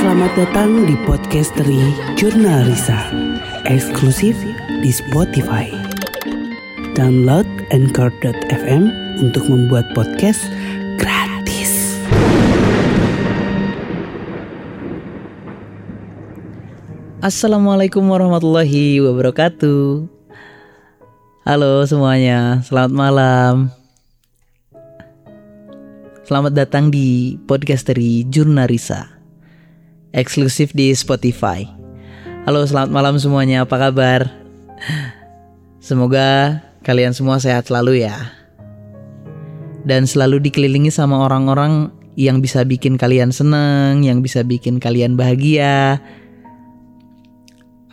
Selamat datang di Podcastery Jurnal Risa Eksklusif di Spotify. Download Anchor.fm untuk membuat podcast gratis. Assalamualaikum warahmatullahi wabarakatuh. Halo semuanya, selamat malam. Selamat datang di Podcastery Jurnarisa Eksklusif di Spotify. Halo selamat malam semuanya, apa kabar? Semoga kalian semua sehat selalu ya. Dan selalu dikelilingi sama orang-orang yang bisa bikin kalian seneng Yang bisa bikin kalian bahagia.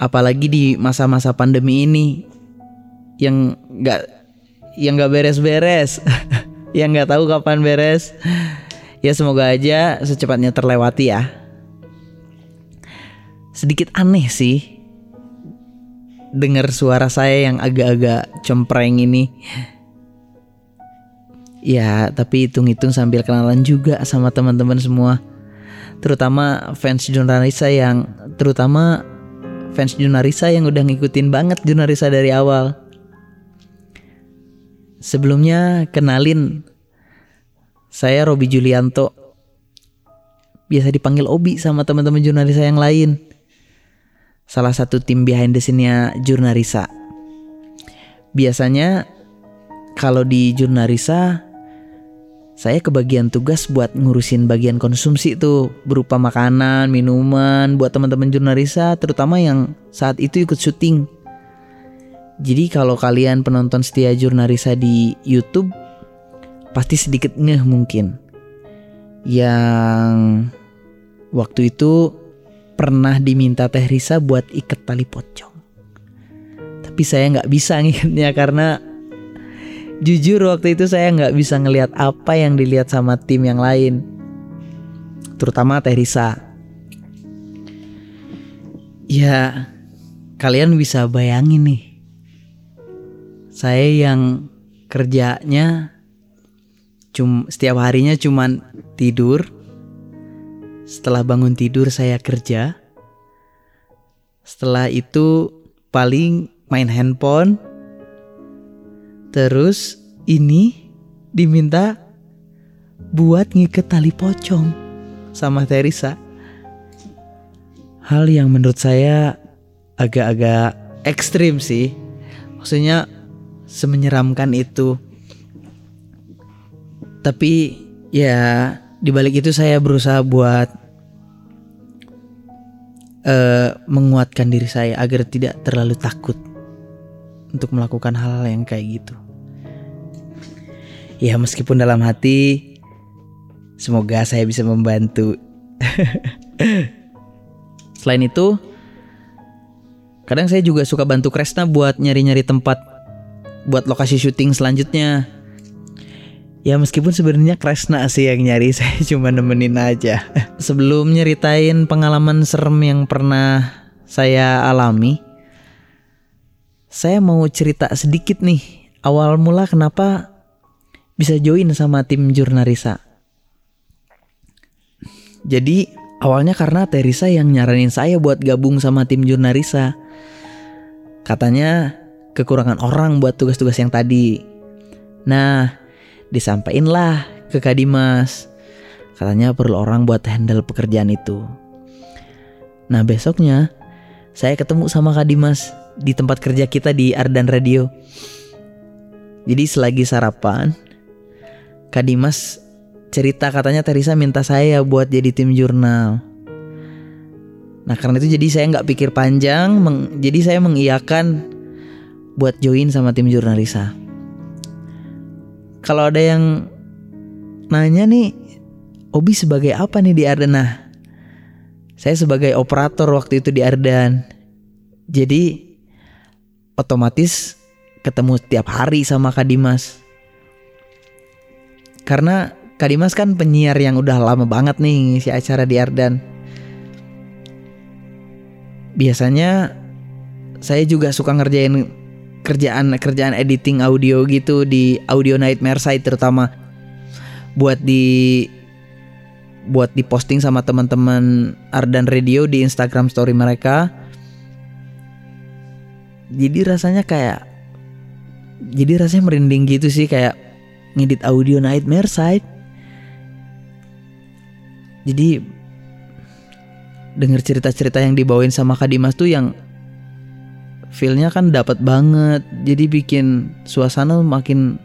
Apalagi di masa-masa pandemi ini yang nggak yang nggak beres-beres. Yang nggak tahu kapan beres. Ya semoga aja secepatnya terlewati ya sedikit aneh sih dengar suara saya yang agak-agak cempreng ini ya tapi hitung-hitung sambil kenalan juga sama teman-teman semua terutama fans jurnalis yang terutama fans Junarisa yang udah ngikutin banget Junarisa dari awal. Sebelumnya kenalin saya Robi Julianto. Biasa dipanggil Obi sama teman-teman Junarisa yang lain. Salah satu tim behind the scene-nya Jurnarisa. Biasanya kalau di Jurnarisa saya kebagian tugas buat ngurusin bagian konsumsi tuh berupa makanan, minuman buat teman-teman jurnalisa terutama yang saat itu ikut syuting. Jadi kalau kalian penonton setia jurnalisa di YouTube pasti sedikit ngeh mungkin. Yang waktu itu pernah diminta Teh Risa buat ikat tali pocong. Tapi saya nggak bisa ngikatnya karena Jujur waktu itu saya nggak bisa ngelihat apa yang dilihat sama tim yang lain, terutama Teh Risa. Ya, kalian bisa bayangin nih, saya yang kerjanya cum setiap harinya cuman tidur. Setelah bangun tidur saya kerja. Setelah itu paling main handphone, Terus ini diminta buat ngiket tali pocong sama Teresa. Hal yang menurut saya agak-agak ekstrim sih. Maksudnya semenyeramkan itu. Tapi ya dibalik itu saya berusaha buat uh, menguatkan diri saya agar tidak terlalu takut untuk melakukan hal, hal yang kayak gitu. Ya meskipun dalam hati semoga saya bisa membantu. Selain itu, kadang saya juga suka bantu Kresna buat nyari-nyari tempat buat lokasi syuting selanjutnya. Ya meskipun sebenarnya Kresna sih yang nyari, saya cuma nemenin aja. Sebelum nyeritain pengalaman serem yang pernah saya alami, saya mau cerita sedikit nih awal mula kenapa bisa join sama tim Jurnarisa. Jadi awalnya karena Teresa yang nyaranin saya buat gabung sama tim Jurnarisa. Katanya kekurangan orang buat tugas-tugas yang tadi. Nah, disampaikan ke Kak Dimas. Katanya perlu orang buat handle pekerjaan itu. Nah besoknya saya ketemu sama Kak Dimas di tempat kerja kita di Ardan Radio. Jadi selagi sarapan, Kak Dimas cerita katanya Teresa minta saya buat jadi tim jurnal. Nah karena itu jadi saya nggak pikir panjang, jadi saya mengiyakan buat join sama tim jurnalisa. Kalau ada yang nanya nih, Obi sebagai apa nih di Ardan? Nah, saya sebagai operator waktu itu di Ardan. Jadi otomatis ketemu tiap hari sama Kak Dimas. Karena Kak Dimas kan penyiar yang udah lama banget nih ngisi acara di Ardan. Biasanya saya juga suka ngerjain kerjaan kerjaan editing audio gitu di Audio Nightmare site terutama buat di buat diposting sama teman-teman Ardan Radio di Instagram story mereka. Jadi rasanya kayak jadi rasanya merinding gitu sih kayak ngedit audio Nightmare Side. Jadi denger cerita-cerita yang dibawain sama Kak Dimas tuh yang feelnya kan dapat banget. Jadi bikin suasana makin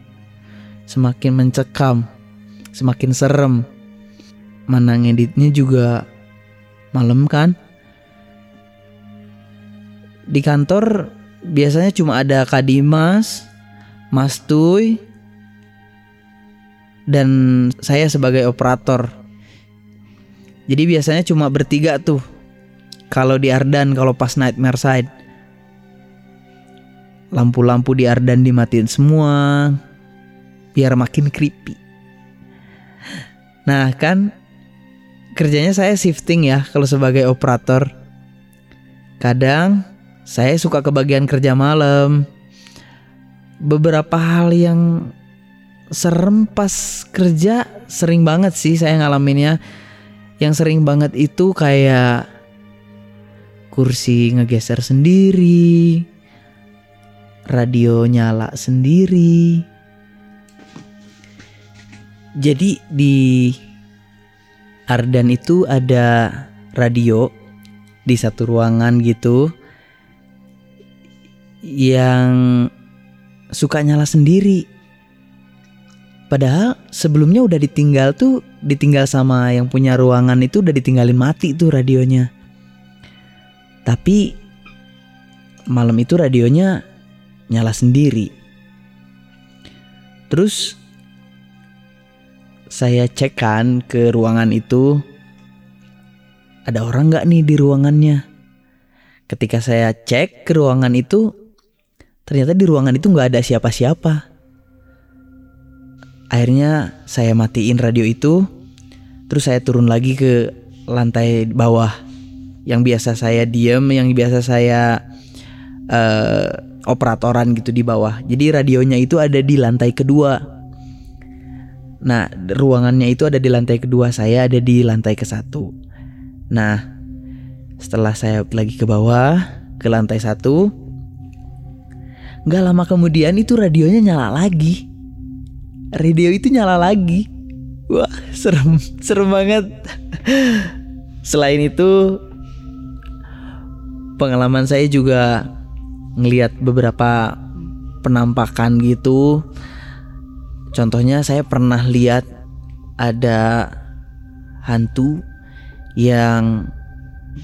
semakin mencekam, semakin serem. Mana ngeditnya juga malam kan. Di kantor biasanya cuma ada Kak Dimas, Mas Tuy, dan saya sebagai operator. Jadi biasanya cuma bertiga tuh. Kalau di Ardan kalau pas Nightmare Side. Lampu-lampu di Ardan dimatiin semua biar makin creepy. Nah, kan kerjanya saya shifting ya kalau sebagai operator. Kadang saya suka kebagian kerja malam. Beberapa hal yang serem pas kerja sering banget sih saya ngalaminnya. Yang sering banget itu kayak kursi ngegeser sendiri, radio nyala sendiri. Jadi di Ardan itu ada radio di satu ruangan gitu yang suka nyala sendiri. Padahal sebelumnya udah ditinggal tuh, ditinggal sama yang punya ruangan itu udah ditinggalin mati tuh radionya. Tapi malam itu radionya nyala sendiri. Terus saya cek kan ke ruangan itu ada orang nggak nih di ruangannya. Ketika saya cek ke ruangan itu, ternyata di ruangan itu nggak ada siapa-siapa. Akhirnya saya matiin radio itu, terus saya turun lagi ke lantai bawah. Yang biasa saya diem, yang biasa saya uh, operatoran gitu di bawah. Jadi radionya itu ada di lantai kedua. Nah, ruangannya itu ada di lantai kedua, saya ada di lantai ke satu. Nah, setelah saya lagi ke bawah, ke lantai satu, nggak lama kemudian itu radionya nyala lagi radio itu nyala lagi. Wah, serem, serem banget. Selain itu, pengalaman saya juga ngelihat beberapa penampakan gitu. Contohnya saya pernah lihat ada hantu yang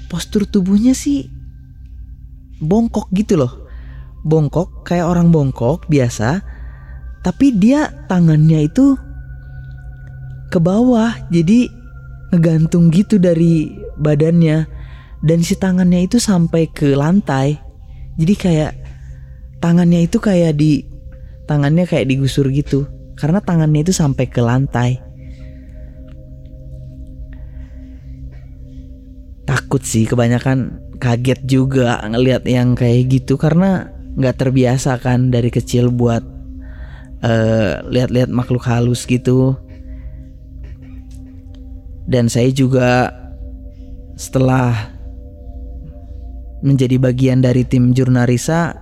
postur tubuhnya sih bongkok gitu loh. Bongkok kayak orang bongkok biasa, tapi dia tangannya itu ke bawah jadi ngegantung gitu dari badannya dan si tangannya itu sampai ke lantai jadi kayak tangannya itu kayak di tangannya kayak digusur gitu. Karena tangannya itu sampai ke lantai. Takut sih kebanyakan kaget juga ngelihat yang kayak gitu. Karena nggak terbiasa kan dari kecil buat uh, lihat-lihat makhluk halus gitu. Dan saya juga setelah menjadi bagian dari tim jurnalisa,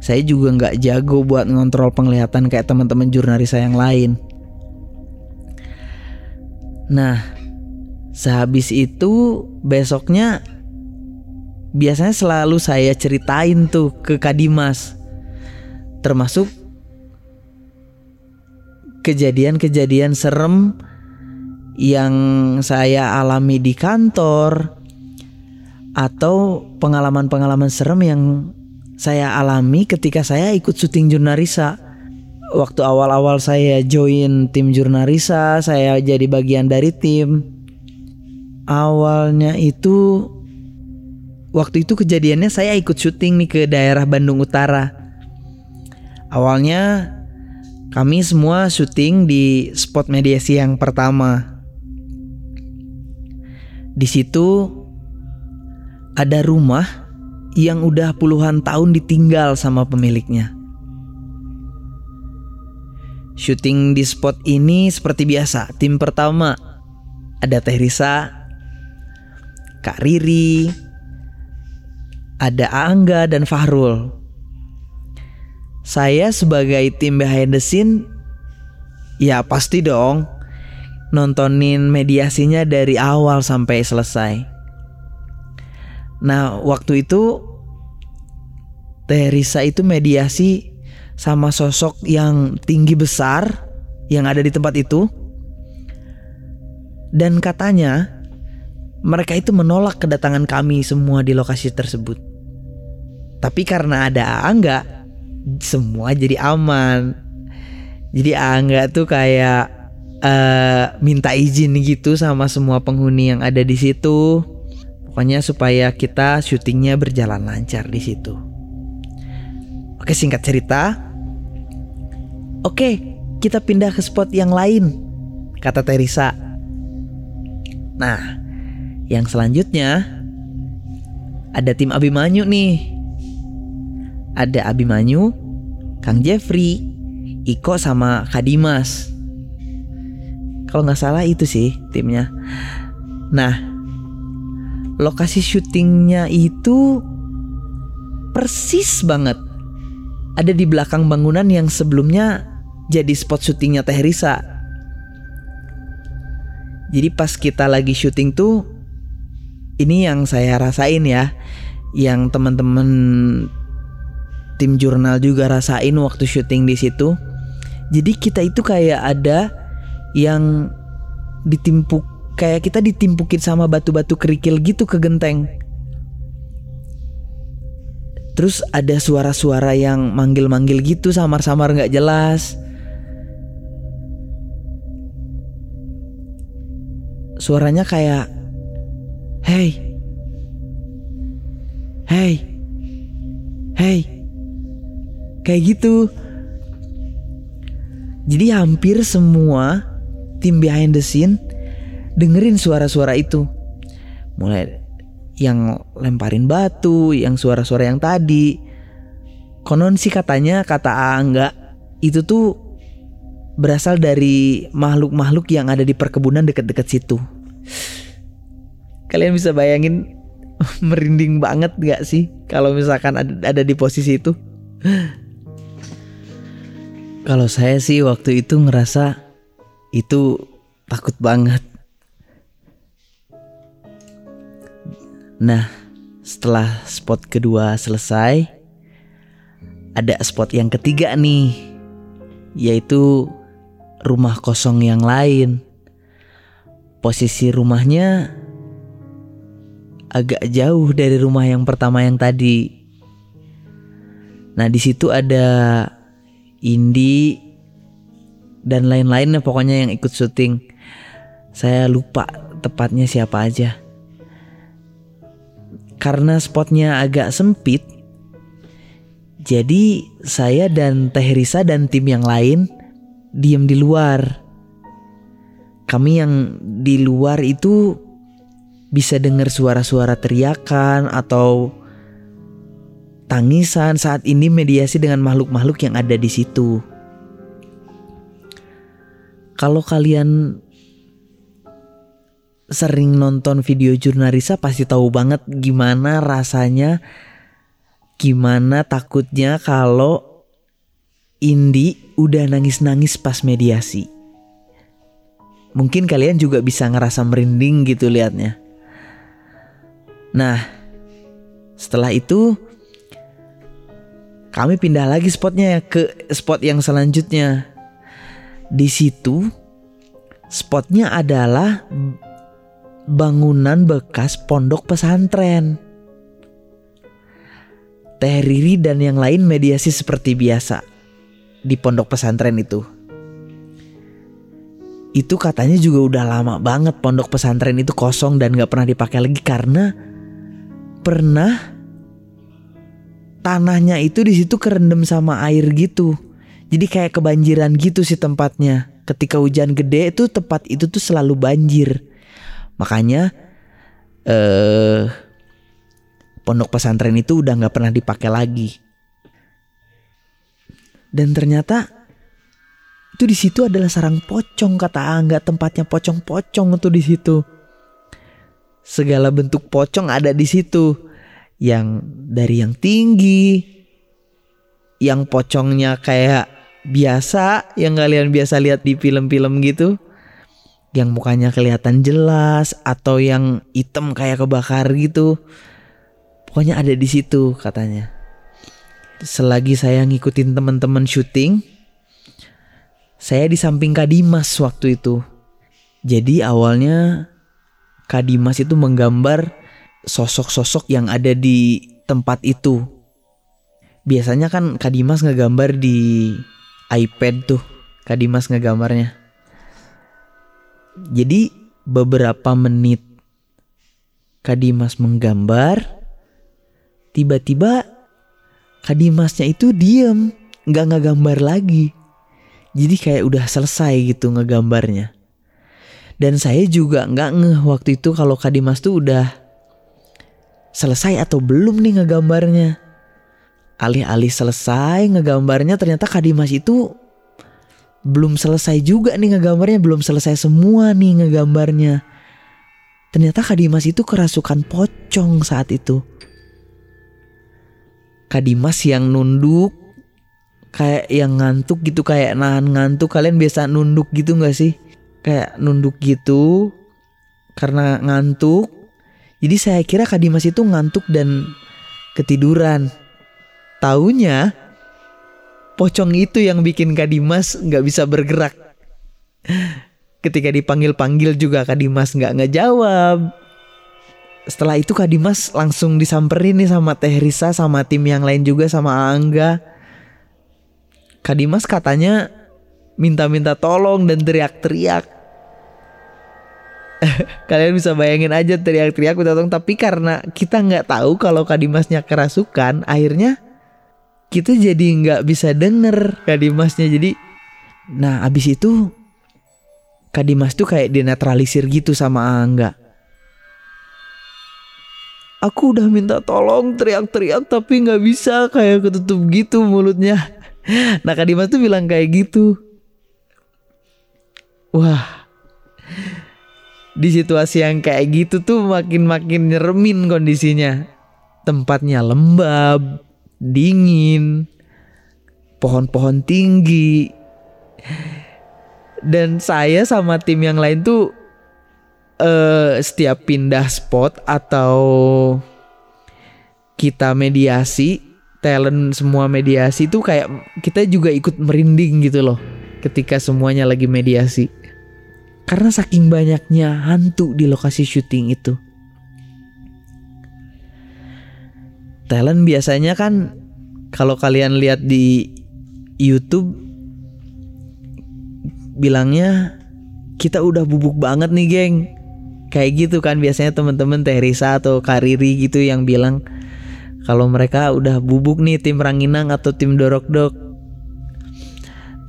saya juga nggak jago buat ngontrol penglihatan kayak teman-teman jurnalisa yang lain. Nah, sehabis itu besoknya biasanya selalu saya ceritain tuh ke Kadimas. Termasuk kejadian-kejadian serem yang saya alami di kantor atau pengalaman-pengalaman serem yang saya alami ketika saya ikut syuting Jurnarisa. Waktu awal-awal saya join tim Jurnarisa, saya jadi bagian dari tim. Awalnya itu waktu itu kejadiannya saya ikut syuting nih ke daerah Bandung Utara. Awalnya kami semua syuting di spot mediasi yang pertama. Di situ ada rumah yang udah puluhan tahun ditinggal sama pemiliknya. Syuting di spot ini seperti biasa, tim pertama ada Teh Risa, Kak Riri, ada Angga dan Fahrul. Saya sebagai tim behind the scene ya pasti dong nontonin mediasinya dari awal sampai selesai. Nah, waktu itu Teresa itu mediasi sama sosok yang tinggi besar yang ada di tempat itu. Dan katanya mereka itu menolak kedatangan kami semua di lokasi tersebut. Tapi karena ada Angga, semua jadi aman. Jadi Angga tuh kayak uh, minta izin gitu sama semua penghuni yang ada di situ. Pokoknya supaya kita syutingnya berjalan lancar di situ. Oke singkat cerita. Oke kita pindah ke spot yang lain. Kata Teresa. Nah yang selanjutnya ada tim Abimanyu nih. Ada Abimanyu, Kang Jeffrey, Iko sama Kadimas. Kalau nggak salah itu sih timnya. Nah, lokasi syutingnya itu persis banget ada di belakang bangunan yang sebelumnya jadi spot syutingnya Teh Risa. Jadi pas kita lagi syuting tuh ini yang saya rasain ya, yang teman-teman tim jurnal juga rasain waktu syuting di situ. Jadi kita itu kayak ada yang ditimpuk kayak kita ditimpukin sama batu-batu kerikil gitu ke genteng. Terus ada suara-suara yang manggil-manggil gitu samar-samar nggak jelas. Suaranya kayak Hey Hey Hey Kayak gitu Jadi hampir semua tim behind the scene dengerin suara-suara itu. Mulai yang lemparin batu, yang suara-suara yang tadi. Konon sih katanya kata Angga itu tuh berasal dari makhluk-makhluk yang ada di perkebunan dekat-dekat situ. Kalian bisa bayangin merinding banget gak sih kalau misalkan ada, ada di posisi itu? Kalau saya sih waktu itu ngerasa itu takut banget. Nah, setelah spot kedua selesai, ada spot yang ketiga nih, yaitu rumah kosong yang lain. Posisi rumahnya agak jauh dari rumah yang pertama yang tadi. Nah, di situ ada Indi, dan lain-lainnya pokoknya yang ikut syuting. Saya lupa tepatnya siapa aja. Karena spotnya agak sempit, jadi saya dan Teh Risa dan tim yang lain diem di luar. Kami yang di luar itu bisa dengar suara-suara teriakan atau tangisan saat ini mediasi dengan makhluk-makhluk yang ada di situ. Kalau kalian sering nonton video jurnalisa pasti tahu banget gimana rasanya gimana takutnya kalau Indi udah nangis-nangis pas mediasi. Mungkin kalian juga bisa ngerasa merinding gitu liatnya. Nah, setelah itu kami pindah lagi spotnya ke spot yang selanjutnya. Di situ spotnya adalah bangunan bekas pondok pesantren. Teh Riri dan yang lain mediasi seperti biasa di pondok pesantren itu. Itu katanya juga udah lama banget pondok pesantren itu kosong dan gak pernah dipakai lagi karena pernah tanahnya itu di situ kerendam sama air gitu. Jadi kayak kebanjiran gitu sih tempatnya. Ketika hujan gede itu tempat itu tuh selalu banjir. Makanya eh pondok pesantren itu udah nggak pernah dipakai lagi. Dan ternyata itu di situ adalah sarang pocong kata Angga. Tempatnya pocong-pocong itu di situ. Segala bentuk pocong ada di situ. Yang dari yang tinggi yang pocongnya kayak biasa yang kalian biasa lihat di film-film gitu yang mukanya kelihatan jelas atau yang hitam kayak kebakar gitu. Pokoknya ada di situ katanya. Selagi saya ngikutin teman-teman syuting saya di samping Kadimas waktu itu. Jadi awalnya Kadimas itu menggambar sosok-sosok yang ada di tempat itu. Biasanya kan Kadimas ngegambar di iPad tuh Kadimas ngegambarnya jadi beberapa menit Kadimas menggambar tiba-tiba Kadimasnya itu diem nggak ngegambar lagi. Jadi kayak udah selesai gitu ngegambarnya. Dan saya juga nggak ngeh waktu itu kalau Kadimas tuh udah selesai atau belum nih ngegambarnya. Alih-alih selesai ngegambarnya ternyata Kadimas itu belum selesai juga nih ngegambarnya belum selesai semua nih ngegambarnya. Ternyata Kadimas itu kerasukan pocong saat itu. Kadimas yang nunduk kayak yang ngantuk gitu kayak nahan ngantuk. Kalian biasa nunduk gitu nggak sih? Kayak nunduk gitu karena ngantuk. Jadi saya kira Kadimas itu ngantuk dan ketiduran. Taunya pocong itu yang bikin Kadimas nggak bisa bergerak ketika dipanggil-panggil juga Kadimas nggak ngejawab setelah itu Kak Dimas langsung disamperin nih sama Teh Risa sama tim yang lain juga sama Angga. Kak Dimas katanya minta-minta tolong dan teriak-teriak. Kalian bisa bayangin aja teriak-teriak minta tolong tapi karena kita nggak tahu kalau Kak Dimasnya kerasukan, akhirnya kita jadi nggak bisa denger Kak Dimasnya. Jadi, nah abis itu Kak Dimas tuh kayak dinetralisir gitu sama Angga. Aku udah minta tolong teriak-teriak tapi nggak bisa. Kayak ketutup gitu mulutnya. Nah Kak Dimas tuh bilang kayak gitu. Wah. Di situasi yang kayak gitu tuh makin-makin nyeremin kondisinya. Tempatnya lembab dingin pohon-pohon tinggi. Dan saya sama tim yang lain tuh uh, setiap pindah spot atau kita mediasi talent semua mediasi itu kayak kita juga ikut merinding gitu loh ketika semuanya lagi mediasi. Karena saking banyaknya hantu di lokasi syuting itu talent biasanya kan kalau kalian lihat di YouTube bilangnya kita udah bubuk banget nih geng kayak gitu kan biasanya temen-temen Teh Risa atau Kariri gitu yang bilang kalau mereka udah bubuk nih tim Ranginang atau tim Dorok Dok.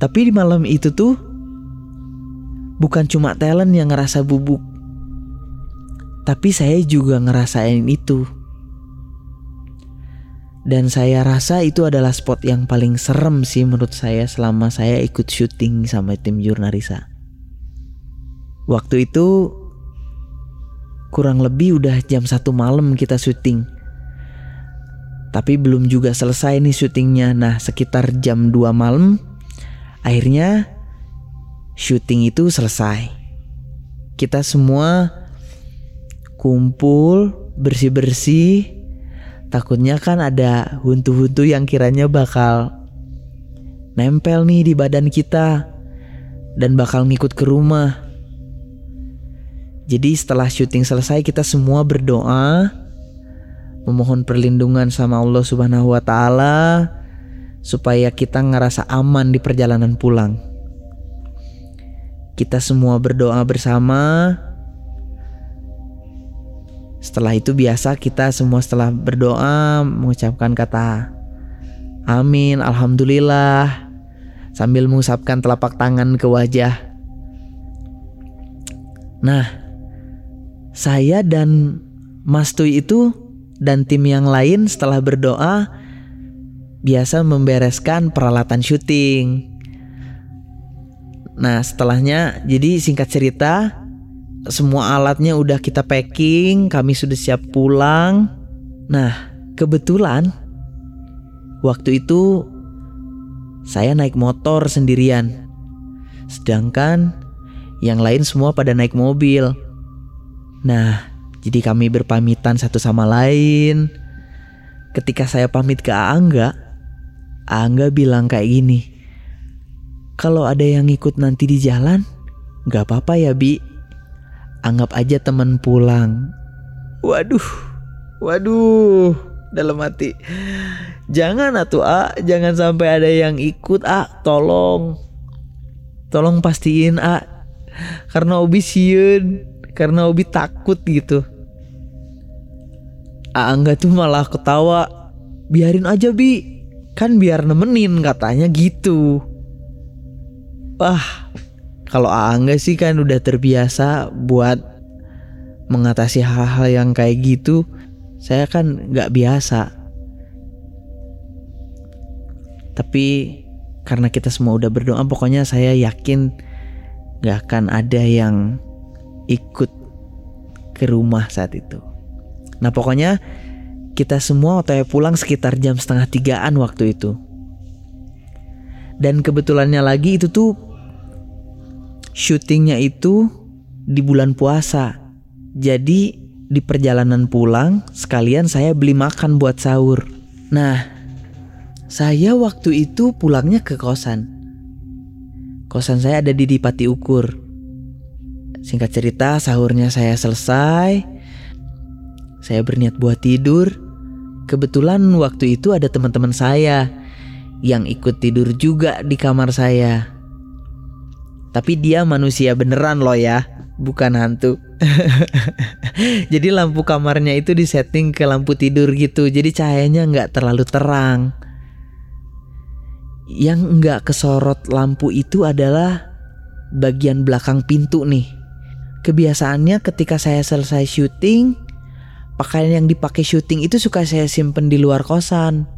Tapi di malam itu tuh bukan cuma talent yang ngerasa bubuk. Tapi saya juga ngerasain itu. Dan saya rasa itu adalah spot yang paling serem sih menurut saya selama saya ikut syuting sama tim Jurnarisa. Waktu itu kurang lebih udah jam satu malam kita syuting. Tapi belum juga selesai nih syutingnya. Nah sekitar jam 2 malam akhirnya syuting itu selesai. Kita semua kumpul bersih-bersih. Takutnya kan ada huntu-huntu yang kiranya bakal nempel nih di badan kita dan bakal ngikut ke rumah. Jadi setelah syuting selesai kita semua berdoa memohon perlindungan sama Allah Subhanahu wa taala supaya kita ngerasa aman di perjalanan pulang. Kita semua berdoa bersama. Setelah itu biasa kita semua setelah berdoa mengucapkan kata amin, alhamdulillah sambil mengusapkan telapak tangan ke wajah. Nah, saya dan Mas Tuy itu dan tim yang lain setelah berdoa biasa membereskan peralatan syuting. Nah setelahnya jadi singkat cerita semua alatnya udah kita packing, kami sudah siap pulang. Nah kebetulan waktu itu saya naik motor sendirian. Sedangkan yang lain semua pada naik mobil. Nah, jadi kami berpamitan satu sama lain. Ketika saya pamit ke Angga, Angga bilang kayak gini. Kalau ada yang ikut nanti di jalan, gak apa-apa ya Bi. Anggap aja teman pulang. Waduh, waduh, dalam hati. Jangan atuh A, jangan sampai ada yang ikut A, tolong. Tolong pastiin A. Karena Obi siun, karena Obi takut gitu. Angga tuh malah ketawa. Biarin aja Bi, kan biar nemenin katanya gitu. Wah, kalau Angga sih kan udah terbiasa buat mengatasi hal-hal yang kayak gitu. Saya kan nggak biasa. Tapi karena kita semua udah berdoa, pokoknya saya yakin gak akan ada yang ikut ke rumah saat itu. Nah pokoknya kita semua otw pulang sekitar jam setengah tigaan waktu itu. Dan kebetulannya lagi itu tuh syutingnya itu di bulan puasa. Jadi di perjalanan pulang sekalian saya beli makan buat sahur. Nah, saya waktu itu pulangnya ke kosan. Kosan saya ada di Dipati Ukur. Singkat cerita, sahurnya saya selesai. Saya berniat buat tidur. Kebetulan waktu itu ada teman-teman saya yang ikut tidur juga di kamar saya. Tapi dia manusia beneran loh ya, bukan hantu. jadi lampu kamarnya itu disetting ke lampu tidur gitu, jadi cahayanya nggak terlalu terang. Yang nggak kesorot lampu itu adalah bagian belakang pintu nih. Kebiasaannya ketika saya selesai syuting, pakaian yang dipakai syuting itu suka saya simpen di luar kosan.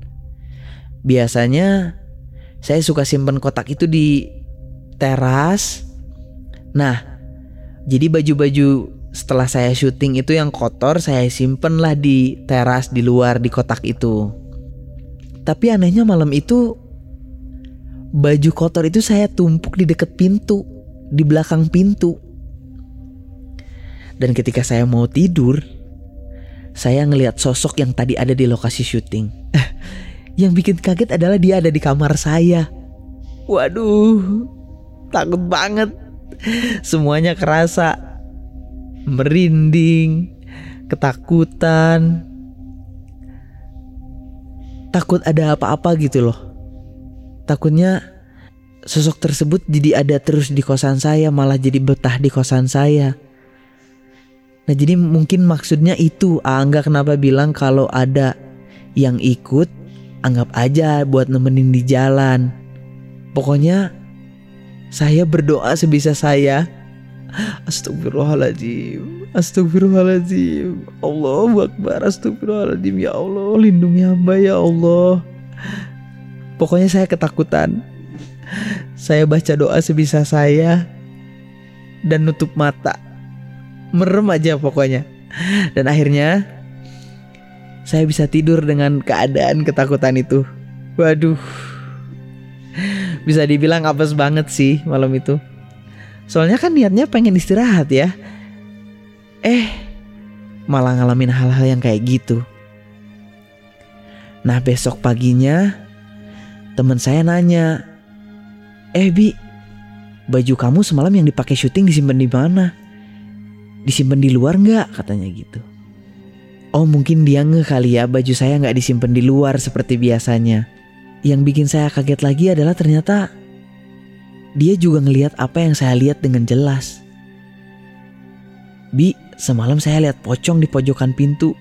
Biasanya saya suka simpen kotak itu di teras. Nah, jadi baju-baju setelah saya syuting itu yang kotor saya simpen lah di teras di luar di kotak itu. Tapi anehnya malam itu baju kotor itu saya tumpuk di dekat pintu, di belakang pintu. Dan ketika saya mau tidur, saya ngelihat sosok yang tadi ada di lokasi syuting. yang bikin kaget adalah dia ada di kamar saya. Waduh, takut banget. Semuanya kerasa merinding, ketakutan. Takut ada apa-apa gitu loh. Takutnya sosok tersebut jadi ada terus di kosan saya, malah jadi betah di kosan saya. Nah jadi mungkin maksudnya itu Angga kenapa bilang kalau ada yang ikut anggap aja buat nemenin di jalan. Pokoknya saya berdoa sebisa saya. Astagfirullahaladzim. Astagfirullahaladzim. Allah Akbar. Astagfirullahaladzim. Ya Allah lindungi hamba ya Allah. Pokoknya saya ketakutan. Saya baca doa sebisa saya Dan nutup mata. Merem aja pokoknya. Dan akhirnya saya bisa tidur dengan keadaan ketakutan itu. Waduh bisa dibilang apes banget sih malam itu. Soalnya kan niatnya pengen istirahat ya. Eh malah ngalamin hal-hal yang kayak gitu. Nah besok paginya teman saya nanya eh bi baju kamu semalam yang dipakai syuting disimpan di mana? Disimpan di luar nggak? katanya gitu. Oh mungkin dia nge kali ya baju saya nggak disimpan di luar seperti biasanya. Yang bikin saya kaget lagi adalah ternyata dia juga ngelihat apa yang saya lihat dengan jelas. Bi, semalam saya lihat pocong di pojokan pintu.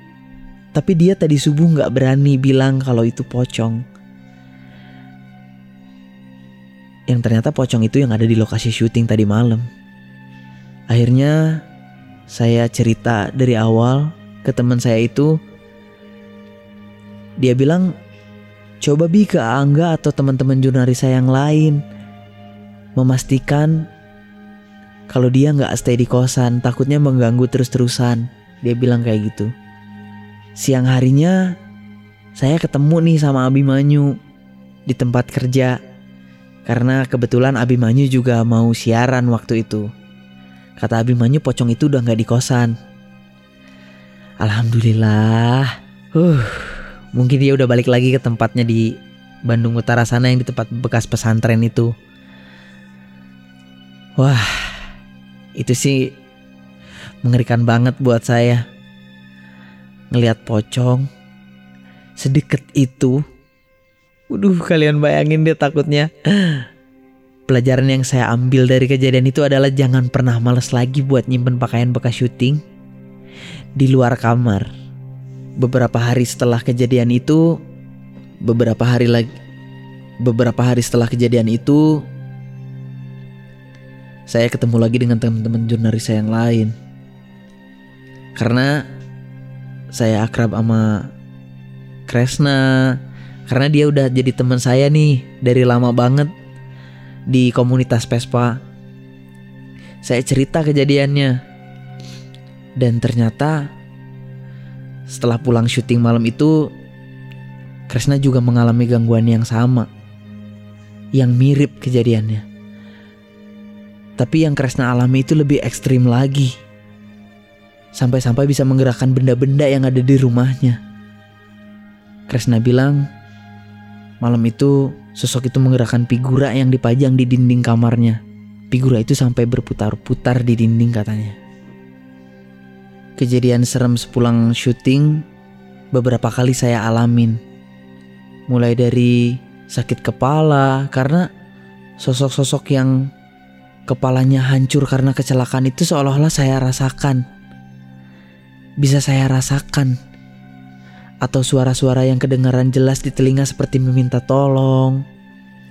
Tapi dia tadi subuh nggak berani bilang kalau itu pocong. Yang ternyata pocong itu yang ada di lokasi syuting tadi malam. Akhirnya saya cerita dari awal ke teman saya itu dia bilang coba bi ke Angga atau teman-teman jurnalis saya yang lain memastikan kalau dia nggak stay di kosan, takutnya mengganggu terus-terusan. Dia bilang kayak gitu. Siang harinya saya ketemu nih sama Abimanyu di tempat kerja. Karena kebetulan Abimanyu juga mau siaran waktu itu. Kata Abimanyu pocong itu udah nggak di kosan. Alhamdulillah. Uh, mungkin dia udah balik lagi ke tempatnya di Bandung Utara sana yang di tempat bekas pesantren itu. Wah, itu sih mengerikan banget buat saya. Ngelihat pocong sedekat itu. Waduh, kalian bayangin deh takutnya. Pelajaran yang saya ambil dari kejadian itu adalah jangan pernah males lagi buat nyimpen pakaian bekas syuting di luar kamar. Beberapa hari setelah kejadian itu, beberapa hari lagi beberapa hari setelah kejadian itu saya ketemu lagi dengan teman-teman jurnalis saya yang lain. Karena saya akrab sama Kresna karena dia udah jadi teman saya nih dari lama banget di komunitas Pespa. Saya cerita kejadiannya. Dan ternyata setelah pulang syuting malam itu Kresna juga mengalami gangguan yang sama. Yang mirip kejadiannya. Tapi yang Kresna alami itu lebih ekstrim lagi. Sampai-sampai bisa menggerakkan benda-benda yang ada di rumahnya. Kresna bilang, malam itu sosok itu menggerakkan figura yang dipajang di dinding kamarnya. Figura itu sampai berputar-putar di dinding katanya. Kejadian serem sepulang syuting beberapa kali saya alamin mulai dari sakit kepala karena sosok-sosok yang kepalanya hancur karena kecelakaan itu seolah-olah saya rasakan. Bisa saya rasakan. Atau suara-suara yang kedengaran jelas di telinga seperti meminta tolong.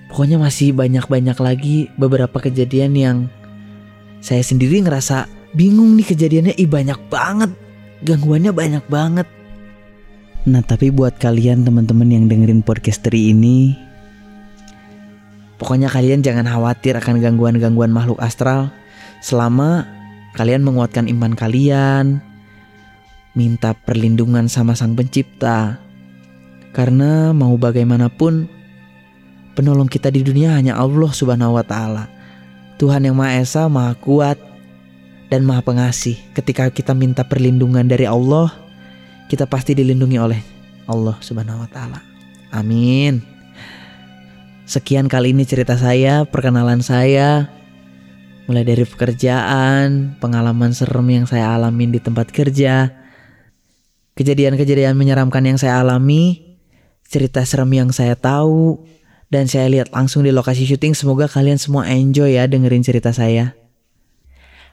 Pokoknya masih banyak-banyak lagi beberapa kejadian yang saya sendiri ngerasa bingung nih kejadiannya ih banyak banget. Gangguannya banyak banget. Nah tapi buat kalian teman-teman yang dengerin podcasteri ini Pokoknya kalian jangan khawatir akan gangguan-gangguan makhluk astral Selama kalian menguatkan iman kalian Minta perlindungan sama sang pencipta Karena mau bagaimanapun Penolong kita di dunia hanya Allah subhanahu wa ta'ala Tuhan yang Maha Esa, Maha Kuat dan Maha Pengasih Ketika kita minta perlindungan dari Allah kita pasti dilindungi oleh Allah Subhanahu wa taala. Amin. Sekian kali ini cerita saya, perkenalan saya mulai dari pekerjaan, pengalaman serem yang saya alamin di tempat kerja, kejadian-kejadian menyeramkan yang saya alami, cerita serem yang saya tahu, dan saya lihat langsung di lokasi syuting. Semoga kalian semua enjoy ya dengerin cerita saya.